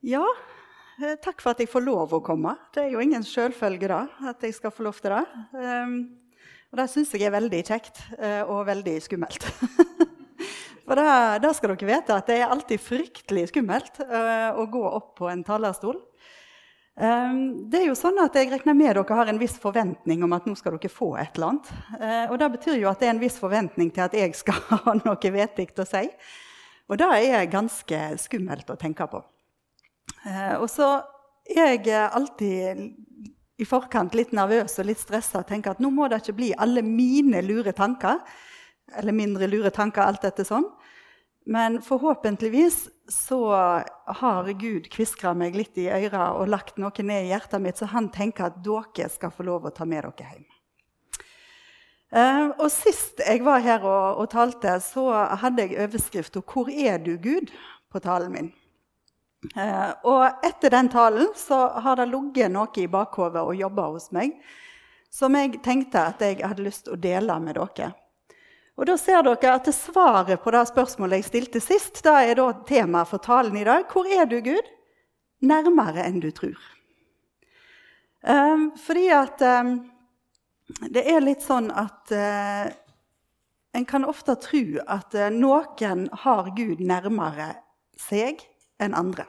Ja, eh, takk for at jeg får lov å komme. Det er jo ingen selvfølge da, at jeg skal få lov til det. Um, og det syns jeg er veldig kjekt uh, og veldig skummelt. for da, da, skal dere vite at det er alltid fryktelig skummelt uh, å gå opp på en talerstol. Um, det er jo sånn at Jeg regner med dere har en viss forventning om at nå skal dere få et eller annet. Og Det betyr jo at det er en viss forventning til at jeg skal ha noe vettig å si. Og det er ganske skummelt å tenke på. Eh, og så er jeg alltid i forkant litt nervøs og litt stressa og tenker at nå må det ikke bli alle mine lure tanker. Eller mindre lure tanker, alt dette sånn. Men forhåpentligvis så har Gud kviskra meg litt i øra og lagt noe ned i hjertet mitt, så han tenker at dere skal få lov å ta med dere hjem. Uh, og Sist jeg var her og, og talte, så hadde jeg overskrifta 'Hvor er du, Gud?' på talen min. Eh, og etter den talen så har det ligget noe i bakhodet og jobba hos meg som jeg tenkte at jeg hadde lyst til å dele med dere. Og da ser dere at Svaret på det spørsmålet jeg stilte sist, da er da temaet for talen i dag. Hvor er du, Gud? Nærmere enn du tror. Eh, fordi at eh, det er litt sånn at uh, en kan ofte tro at uh, noen har Gud nærmere seg enn andre.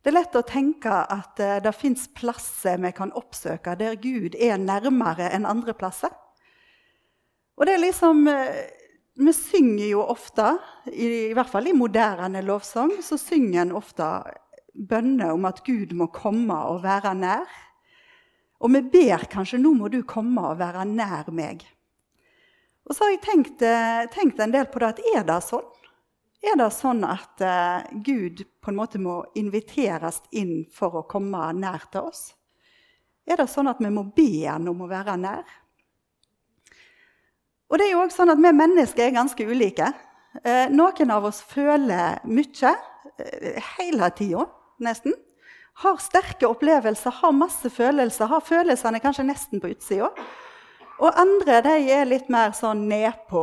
Det er lett å tenke at uh, det fins plasser vi kan oppsøke der Gud er nærmere enn andre plasser. Og det er liksom uh, Vi synger jo ofte, i, hvert fall i moderne lovsang, så synger en ofte bønner om at Gud må komme og være nær. Og vi ber kanskje 'Nå må du komme og være nær meg'. Og så har jeg tenkt, uh, tenkt en del på det at er det sånn? Er det sånn at uh, Gud på en måte må inviteres inn for å komme nær til oss? Er det sånn at vi må be han om å være nær? Og det er jo også sånn at Vi mennesker er ganske ulike. Uh, noen av oss føler mye uh, hele tida, nesten. Har sterke opplevelser, har masse følelser, har følelsene kanskje nesten på utsida. Og andre de er litt mer sånn nedpå.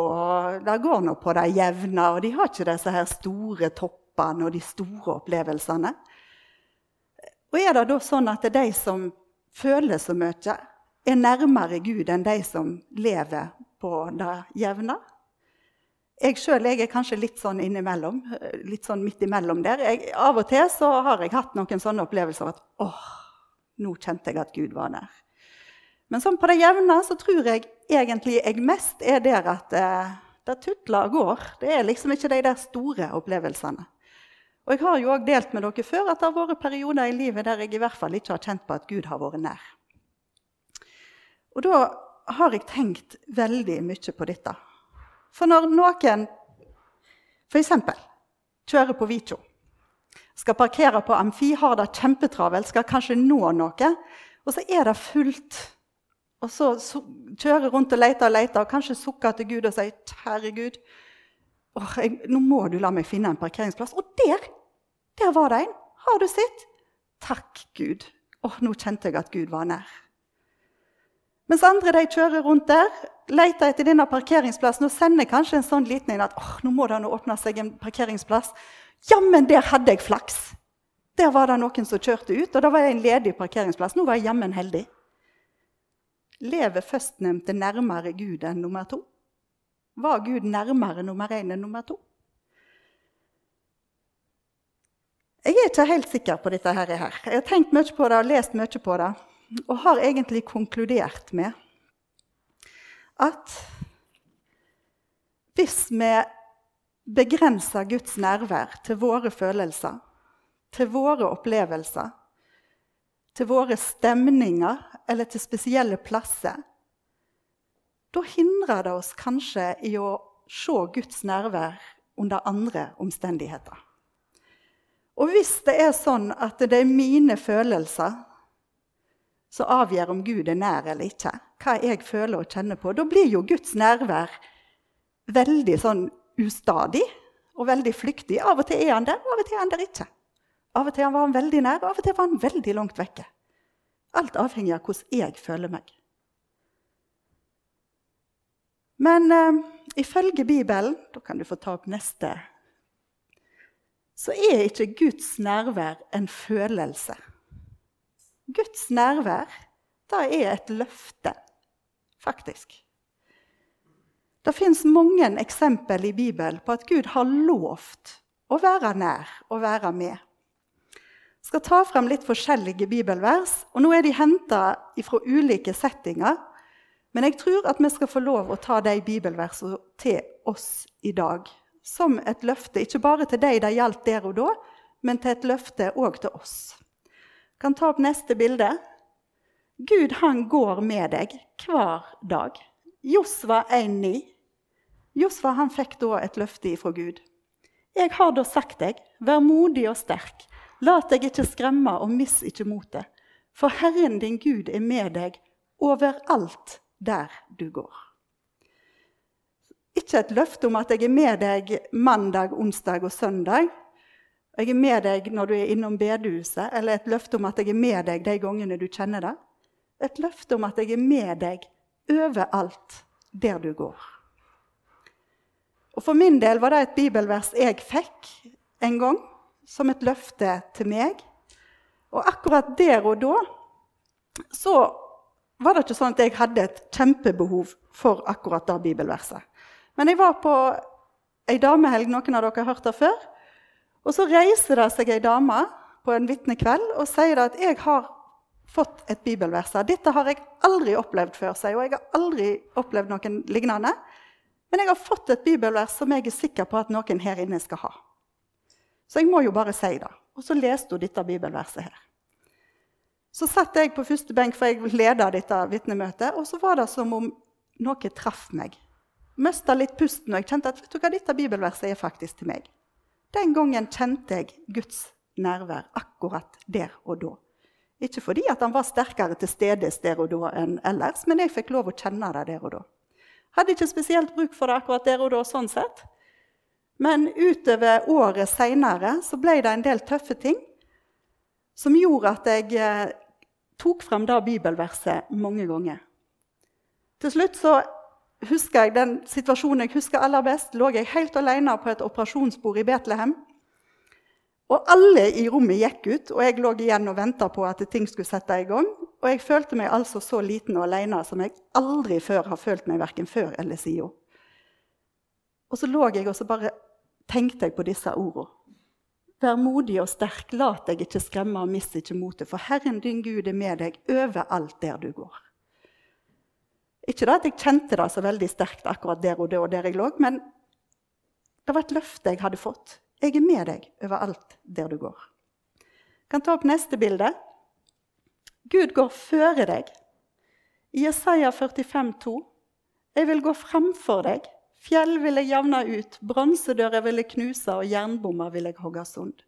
Det går nå på det jevne. Og de har ikke disse her store toppene og de store opplevelsene. Og er det da sånn at det er de som føler så mye, er nærmere Gud enn de som lever på det jevne? Jeg sjøl er kanskje litt sånn innimellom. Litt sånn midt imellom der. Jeg, av og til så har jeg hatt noen sånne opplevelser at åh, nå kjente jeg at Gud var nær. Men sånn på det jevne så tror jeg egentlig jeg mest er der at eh, det tutler og går. Det er liksom ikke de der store opplevelsene. Og Jeg har jo også delt med dere før at det har vært perioder i livet der jeg i hvert fall ikke har kjent på at Gud har vært nær. Og da har jeg tenkt veldig mye på dette. For når noen f.eks. kjører på Vitjo, skal parkere på Amfi, har det kjempetravelt, skal kanskje nå noe, og så er det fullt og så, så kjører rundt og leter og leter, og kanskje sukker til Gud og sier, 'Herregud, Gud, jeg, nå må du la meg finne en parkeringsplass.' Og der der var det en! Har du sett? Takk, Gud. Åh, nå kjente jeg at Gud var nær. Mens andre de kjører rundt der, leter etter denne parkeringsplassen og sender kanskje en sånn liten en at åh, nå må det nå åpne seg en parkeringsplass. Jammen, der hadde jeg flaks! Der var det noen som kjørte ut, og da var jeg en ledig parkeringsplass. Nå var jeg jammen heldig. Lever førstnevnte nærmere Gud enn nummer to? Var Gud nærmere nummer én enn nummer to? Jeg er ikke helt sikker på dette. her. Jeg har tenkt mye på det og lest mye på det. Og har egentlig konkludert med at hvis vi begrenser Guds nærvær til våre følelser, til våre opplevelser, til våre stemninger eller til spesielle plasser, da hindrer det oss kanskje i å se Guds nærvær under andre omstendigheter. Og hvis det er sånn at det er mine følelser som avgjør om Gud er nær eller ikke, hva jeg føler og kjenner på, da blir jo Guds nærvær veldig sånn ustadig og veldig flyktig. Av og til er han der, av og til er han der ikke. Av og til var han veldig nær, og av og til var han veldig langt vekke. Alt avhenger av hvordan jeg føler meg. Men eh, ifølge Bibelen Da kan du få ta opp neste så er ikke Guds nærvær en følelse. Guds nærvær, det er et løfte, faktisk. Det fins mange eksempel i Bibelen på at Gud har lovt å være nær og være med. Skal ta frem litt forskjellige bibelvers. og Nå er de henta fra ulike settinger. Men jeg tror at vi skal få lov å ta de bibelversene til oss i dag. Som et løfte, ikke bare til de det gjaldt der og da, men til et løfte òg til oss. Jeg kan ta opp neste bilde. Gud han går med deg hver dag. Josva 1,9. Josva han fikk da et løfte ifra Gud. Jeg har da sagt deg, vær modig og sterk. Lat deg ikke skremme, og miss ikke motet. For Herren din Gud er med deg overalt der du går. Ikke et løfte om at jeg er med deg mandag, onsdag og søndag. Jeg er med deg når du er innom bedehuset, eller et løfte om at jeg er med deg de gangene du kjenner det. Et løfte om at jeg er med deg overalt der du går. Og For min del var det et bibelvers jeg fikk en gang, som et løfte til meg. Og akkurat der og da så var det ikke sånn at jeg hadde et kjempebehov for akkurat det bibelverset. Men jeg var på ei damehelg, noen av dere har hørt det før. Og så reiser det seg ei dame på en vitnekveld og sier at jeg har fått et bibelvers. Dette har jeg aldri opplevd før, sier hun. Jeg har aldri opplevd noen lignende. Men jeg har fått et bibelvers som jeg er sikker på at noen her inne skal ha. Så jeg må jo bare si det. Og så leste hun dette bibelverset her. Så satt jeg på første benk, for jeg leda dette vitnemøtet, og så var det som om noe traff meg. Mista litt pusten, og jeg kjente at vet du hva, dette bibelverset er faktisk til meg. Den gangen kjente jeg Guds nærvær akkurat der og da. Ikke fordi at han var sterkere til stede der og da enn ellers, men jeg fikk lov å kjenne det der og da. Hadde ikke spesielt bruk for det akkurat der og da. sånn sett. Men utover året seinere ble det en del tøffe ting som gjorde at jeg eh, tok frem det bibelverset mange ganger. Til slutt så husker jeg den situasjonen jeg husker aller best. lå jeg helt alene på et operasjonsbord i Betlehem. Og alle i rommet gikk ut, og jeg lå igjen og venta på at ting skulle sette i gang. Og jeg følte meg altså så liten og alene som jeg aldri før har følt meg, verken før eller siden. Og så lå jeg og så bare tenkte jeg på disse ordene. Vær modig og sterk, lat deg ikke skremme og mist ikke motet, for Herren din Gud er med deg overalt der du går. Ikke da at jeg kjente det så veldig sterkt akkurat der og, der, og der jeg lå, men det var et løfte jeg hadde fått. Jeg er med deg overalt der du går. Jeg kan ta opp neste bilde. Gud går føre deg. I Jesaja 45, 2. Jeg vil gå framfor deg. Fjell vil jeg javne ut, bronsedører vil jeg knuse, og jernbommer vil jeg hogge sund.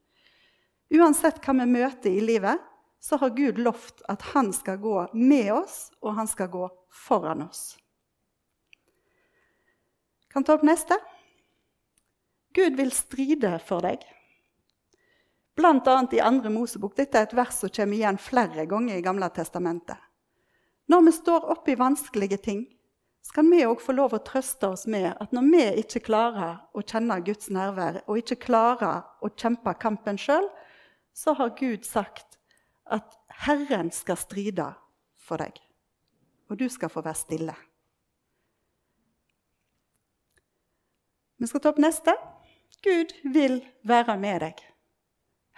Uansett hva vi møter i livet, så har Gud lovt at han skal gå med oss, og han skal gå foran oss. Kan ta opp neste. Gud vil stride for deg. Blant annet i andre Mosebok. Dette er et vers som kommer igjen flere ganger i Gamle testamentet. Når vi står oppe i vanskelige ting, skal vi òg få lov å trøste oss med at når vi ikke klarer å kjenne Guds nærvær, og ikke klarer å kjempe kampen sjøl, så har Gud sagt at Herren skal stride for deg. Og du skal få være stille. Vi skal ta opp neste. Gud vil være med deg.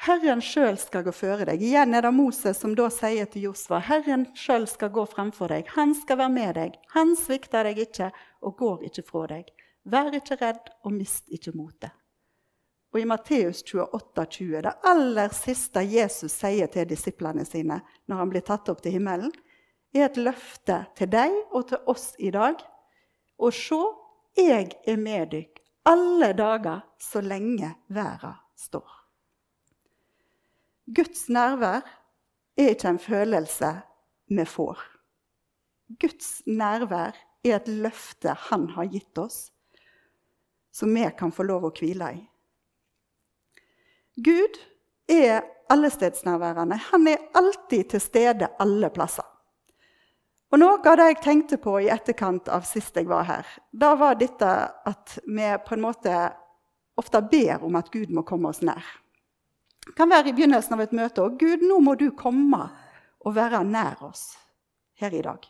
Herren sjøl skal gå føre deg. Igjen er det Moses som da sier til Josva Herren sjøl skal gå fremfor deg. Han skal være med deg. Han svikter deg ikke og går ikke fra deg. Vær ikke redd og mist ikke motet. Og i Matteus 28, 20, det aller siste Jesus sier til disiplene sine når han blir tatt opp til himmelen, er et løfte til deg og til oss i dag. Og se, jeg er med dykk alle dager så lenge verden står. Guds nærvær er ikke en følelse vi får. Guds nærvær er et løfte han har gitt oss, som vi kan få lov å hvile i. Gud er allestedsnærværende. Han er alltid til stede alle plasser. Og Noe av det jeg tenkte på i etterkant av sist jeg var her, da var dette at vi på en måte ofte ber om at Gud må komme oss nær. Det kan være i begynnelsen av et møte. Og Gud, nå må du komme og være nær oss her i dag.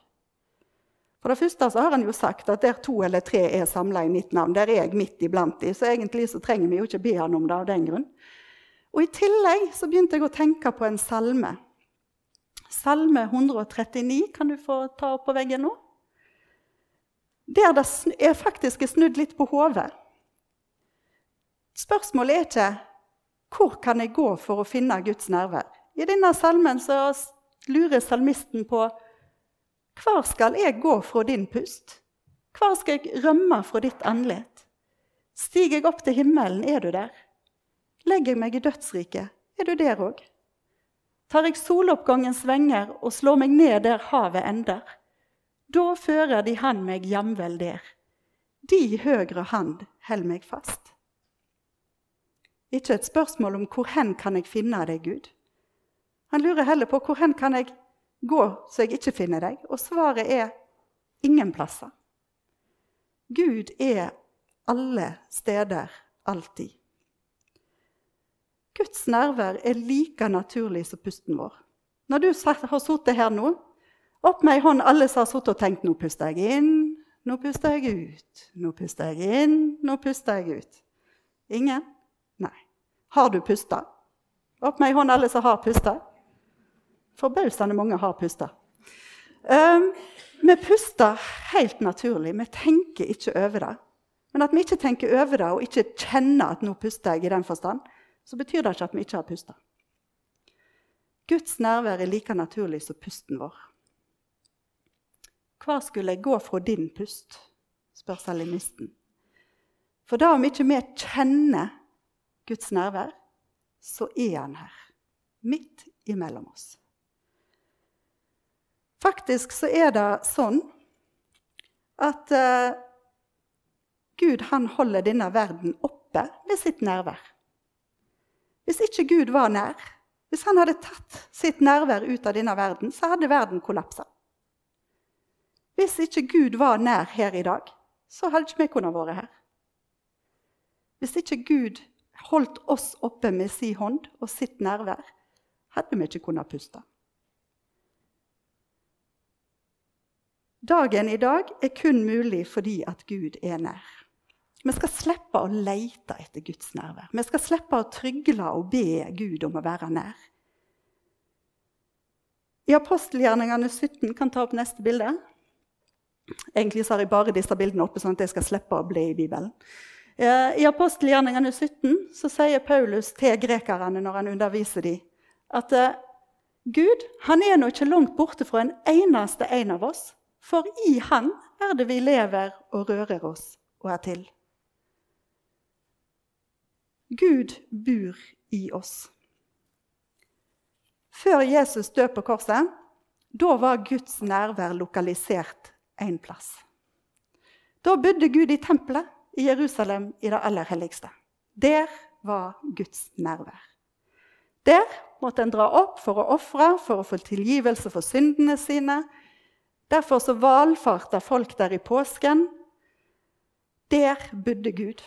For det første så har han jo sagt at der to eller tre er samla i mitt navn, der er jeg midt iblant dem. Så egentlig så trenger vi jo ikke be han om det av den grunn. Og I tillegg så begynte jeg å tenke på en salme. Salme 139 kan du få ta opp på veggen nå. Der det er faktisk snudd litt på hodet. Spørsmålet er ikke hvor kan jeg gå for å finne Guds nærvær. I denne salmen så lurer salmisten på hvor skal jeg gå fra din pust? Hvor skal jeg rømme fra ditt andlet? Stiger jeg opp til himmelen, er du der? Legger jeg meg i dødsriket, er du der òg? Tar jeg soloppgangens venger og slår meg ned der havet ender? Da fører de han meg jamvel der. De høgre hand held meg fast. Ikke et spørsmål om hvor hen kan jeg finne deg, Gud. Han lurer heller på hvor hen kan jeg Gå så jeg ikke finner deg. Og svaret er ingen plasser. Gud er alle steder, alltid. Guds nærvær er like naturlig som pusten vår. Når du har sittet her nå, opp med ei hånd alle som har sittet og tenkt nå puster jeg inn, nå puster jeg ut, nå puster jeg inn, nå puster jeg ut. Ingen? Nei. Har du pusta? Opp med ei hånd alle som har pusta. Forbausende mange har pusta. Um, vi puster helt naturlig. Vi tenker ikke over det. Men at vi ikke tenker over det og ikke kjenner at nå puster jeg i den forstand, så betyr det ikke at vi ikke har pusta. Guds nærvær er like naturlig som pusten vår. Hva skulle jeg gå fra din pust? spør salimisten. For da om ikke vi kjenner Guds nærvær, så er han her, midt imellom oss. Faktisk så er det sånn at uh, Gud han holder denne verden oppe med sitt nærvær. Hvis ikke Gud var nær, hvis han hadde tatt sitt nærvær ut av denne verden, så hadde verden kollapsa. Hvis ikke Gud var nær her i dag, så hadde ikke vi kunnet være her. Hvis ikke Gud holdt oss oppe med sin hånd og sitt nærvær, hadde vi ikke kunnet puste. Dagen i dag er kun mulig fordi at Gud er nær. Vi skal slippe å lete etter Guds nærvær. Vi skal slippe å trygle og be Gud om å være nær. I apostelgjerningene 17 kan ta opp neste bilde. Egentlig har jeg bare disse bildene oppe, sånn at jeg skal slippe å bli i Bibelen. Eh, I apostelgjerningene 17 så sier Paulus til grekerne når han underviser dem, at eh, Gud han er nå ikke langt borte fra en eneste en av oss for i Han er det vi lever og rører oss og er til. Gud bor i oss. Før Jesus døde på korset, da var Guds nærvær lokalisert én plass. Da bodde Gud i tempelet i Jerusalem, i det aller helligste. Der var Guds nærvær. Der måtte en dra opp for å ofre, for å få tilgivelse for syndene sine, Derfor så valfarta folk der i påsken. Der bodde Gud.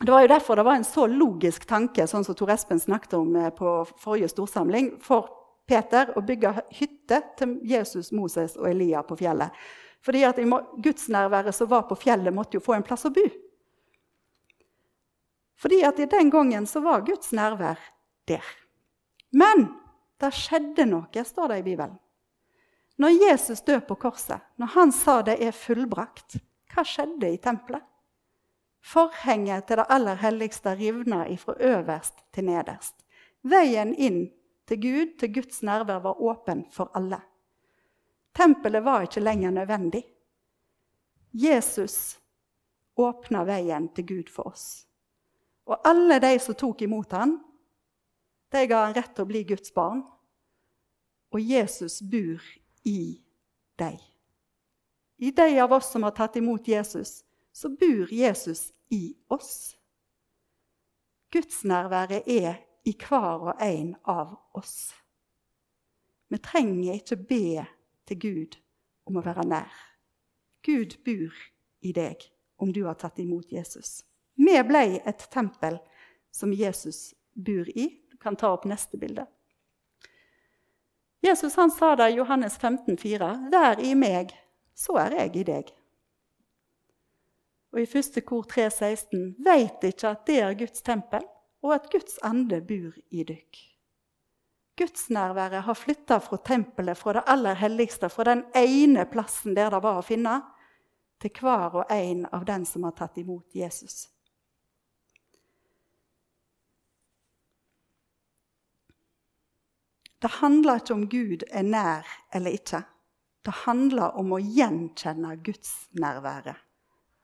Det var jo derfor det var en så logisk tanke sånn som Tor Espen snakket om eh, på forrige storsamling, for Peter å bygge hytte til Jesus, Moses og Elia på fjellet. Fordi at Gudsnærværet som var på fjellet, måtte jo få en plass å bo. Fordi at i den gangen så var Guds nærvær der. Men det skjedde noe, står det i Bibelen. Når Jesus døde på korset, når han sa det er fullbrakt, hva skjedde i tempelet? Forhenget til det aller helligste rivna ifra øverst til nederst. Veien inn til Gud, til Guds nærvær, var åpen for alle. Tempelet var ikke lenger nødvendig. Jesus åpna veien til Gud for oss. Og alle de som tok imot ham, de ga han rett til å bli Guds barn. Og Jesus bor i deg. I de av oss som har tatt imot Jesus, så bor Jesus i oss. Gudsnærværet er i hver og en av oss. Vi trenger ikke be til Gud om å være nær. Gud bor i deg om du har tatt imot Jesus. Vi ble et tempel som Jesus bor i. Du Kan ta opp neste bilde. Jesus han sa det i Johannes 15, 15,4.: Vær i meg, så er jeg i deg. Og i første kor 3,16.: Veit ikke at det er Guds tempel, og at Guds ande bor i dykk. Gudsnærværet har flytta fra tempelet, fra det aller helligste, fra den ene plassen der det var å finne, til hver og en av den som har tatt imot Jesus. Det handler ikke om Gud er nær eller ikke. Det handler om å gjenkjenne gudsnærværet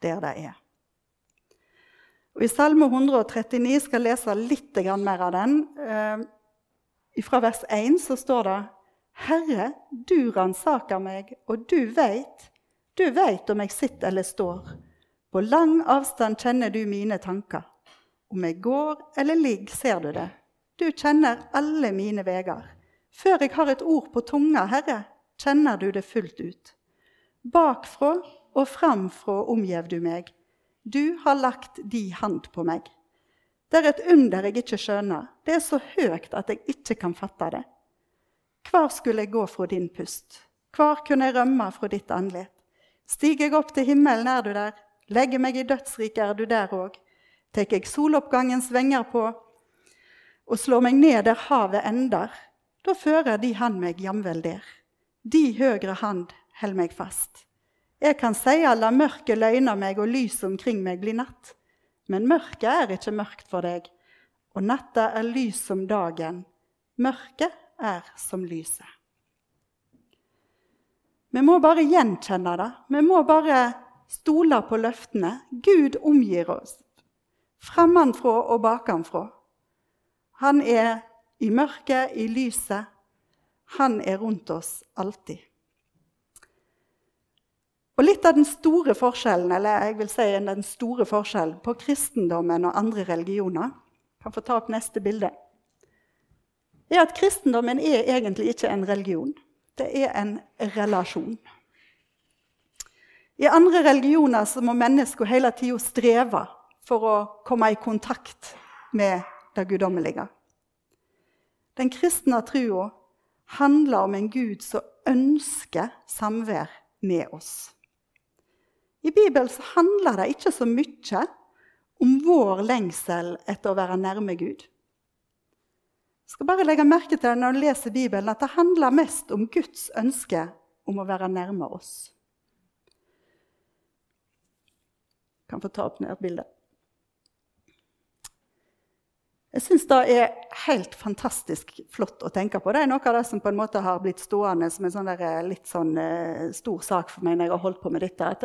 der det er. Og I Salme 139 skal jeg lese litt mer av den. Fra vers 1 så står det Herre, du ransaker meg, og du veit, du veit om jeg sitter eller står. På lang avstand kjenner du mine tanker. Om jeg går eller ligger, ser du det. Du kjenner alle mine veier. Før jeg har et ord på tunga, Herre, kjenner du det fullt ut. Bakfra og framfra omgjev du meg. Du har lagt di hand på meg. Det er et under jeg ikke skjønner. Det er så høyt at jeg ikke kan fatte det. Hvor skulle jeg gå fra din pust? Hvor kunne jeg rømme fra ditt andlet? Stiger jeg opp til himmelen, er du der? Legger meg i dødsriket, er du der òg? Tar jeg soloppgangens venger på og slår meg ned der havet ender? Da fører de hand meg jamvel der. De høgre hand held meg fast. Jeg kan seia la mørket løgner meg og lyset omkring meg bli natt. Men mørket er ikke mørkt for deg, og natta er lys som dagen. Mørket er som lyset. Vi må bare gjenkjenne det. Vi må bare stole på løftene. Gud omgir oss, fremmedfra og bakenfra. Han er i mørket, i lyset. Han er rundt oss alltid. Og litt av den store forskjellen eller jeg vil si den store forskjellen på kristendommen og andre religioner kan få ta opp neste bilde, er at kristendommen er egentlig ikke en religion. Det er en relasjon. I andre religioner må mennesker hele tida streve for å komme i kontakt med det guddommelige. Den kristne trua handler om en Gud som ønsker samvær med oss. I Bibelen så handler det ikke så mye om vår lengsel etter å være nærme Gud. Jeg skal bare legge merke til det når du leser Bibelen, at det handler mest om Guds ønske om å være nærme oss. Jeg kan få ta opp ned bildet. Jeg syns det er helt fantastisk flott å tenke på. Det er noe av det som på en måte har blitt stående som en sånn der, eh, litt sånn uh, stor sak for meg når jeg har holdt på med dette. At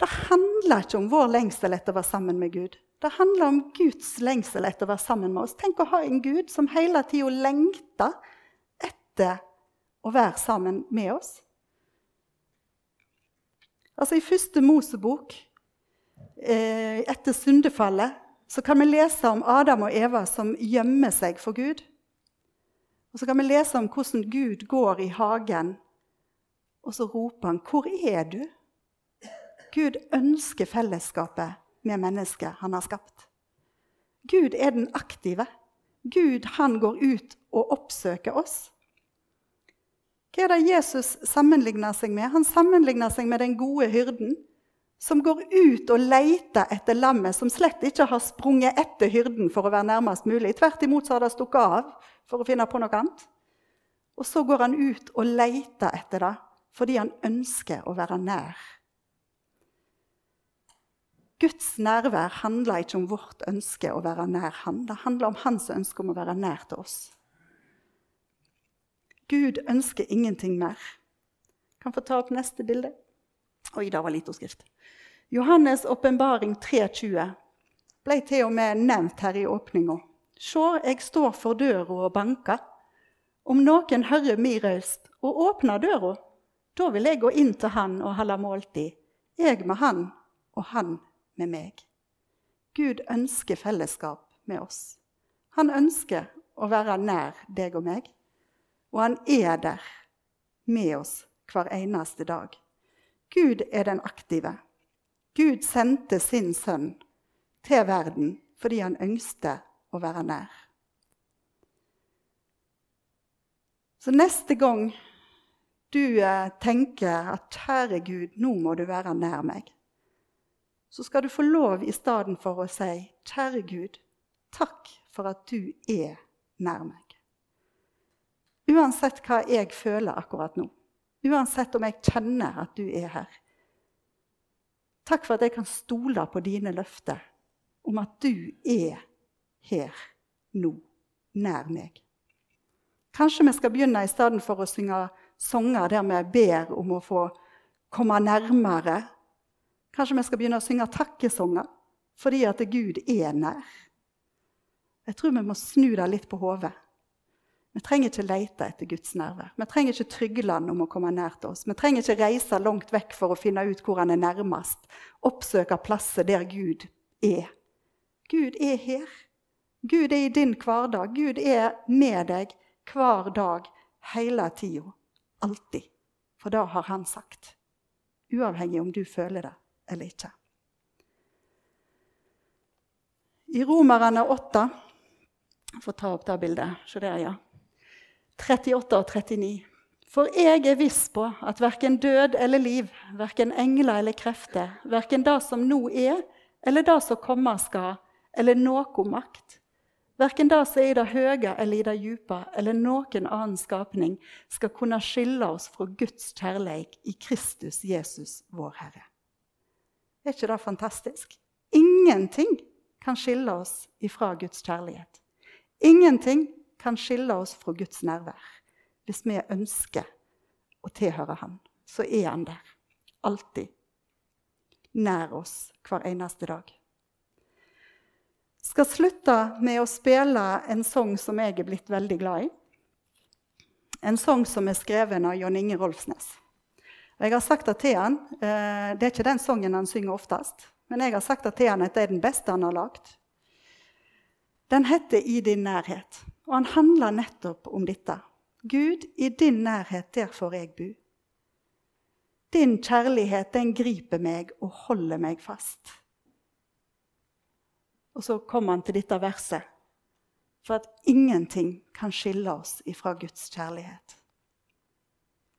det, handler ikke om vår lengsel etter å være sammen med Gud. Det handler om Guds lengsel etter å være sammen med oss. Tenk å ha en Gud som hele tida lengter etter å være sammen med oss. Altså I første Mosebok, eh, etter syndefallet, så kan vi lese om Adam og Eva som gjemmer seg for Gud. Og så kan vi lese om hvordan Gud går i hagen, og så roper han, 'Hvor er du?' Gud ønsker fellesskapet med mennesket han har skapt. Gud er den aktive. Gud han går ut og oppsøker oss. Hva er det Jesus sammenligner seg med? Han sammenligner seg med den gode hyrden som går ut og leter etter lammet, som slett ikke har sprunget etter hyrden for å være nærmest mulig. Tvert imot så har det stukket av for å finne på noe annet. Og så går han ut og leter etter det fordi han ønsker å være nær Guds nærvær handler ikke om vårt ønske å være nær Han. Det handler om hans ønske om å være nær til oss. Gud ønsker ingenting mer. Kan få ta opp neste bilde. Oi, det var lite skrift. Johannes' åpenbaring 3.20 ble til og med nevnt her i åpninga. Se, jeg står for døra og banker. Om noen hører mi røst og åpner døra, da vil jeg gå inn til han og holde måltid, jeg med han og han med meg. Gud ønsker fellesskap med oss. Han ønsker å være nær deg og meg, og han er der med oss hver eneste dag. Gud er den aktive. Gud sendte sin sønn til verden fordi han ønsket å være nær. Så neste gang du eh, tenker at 'Kjære Gud, nå må du være nær meg', så skal du få lov i stedet for å si 'Kjære Gud, takk for at du er nær meg'. Uansett hva jeg føler akkurat nå, uansett om jeg kjenner at du er her. Takk for at jeg kan stole på dine løfter om at du er her nå, nær meg. Kanskje vi skal begynne i stedet for å synge sanger der vi ber om å få komme nærmere. Kanskje vi skal begynne å synge takkesanger fordi at Gud er nær. Jeg tror vi må snu det litt på hodet. Vi trenger ikke lete etter Guds nerve. Vi trenger ikke Tryggeland om å komme nær til oss. Vi trenger ikke reise langt vekk for å finne ut hvor han er nærmest. Oppsøke plasser der Gud er. Gud er her. Gud er i din hverdag. Gud er med deg hver dag, hele tida. Alltid. For det har han sagt. Uavhengig om du føler det eller ikke. I Romerne 8 Jeg får ta opp det bildet. Se der, ja. 38 og 39. For jeg er viss på at verken død eller liv, verken engler eller krefter, verken det som nå er, eller det som kommer skal, eller noe makt, Verken det som er i det høye eller i det dype, eller noen annen skapning, skal kunne skille oss fra Guds kjærleik i Kristus Jesus, vår Herre. Er ikke det fantastisk? Ingenting kan skille oss ifra Guds kjærlighet. Ingenting kan skille oss fra Guds nærvær. Hvis vi ønsker å tilhøre Han, så er Han der. Alltid. Nær oss hver eneste dag skal slutte med å spille en sang som jeg er blitt veldig glad i. En sang som er skrevet av Jon Inge Rolfsnes. Jeg har sagt det til han, eh, Det er ikke den sangen han synger oftest, men jeg har sagt det til han at det er den beste han har lagd. Den heter 'I din nærhet', og han handler nettopp om dette. Gud, i din nærhet, der får jeg bu. Din kjærlighet, den griper meg og holder meg fast. Og så kommer han til dette verset. For at ingenting kan skille oss ifra Guds kjærlighet.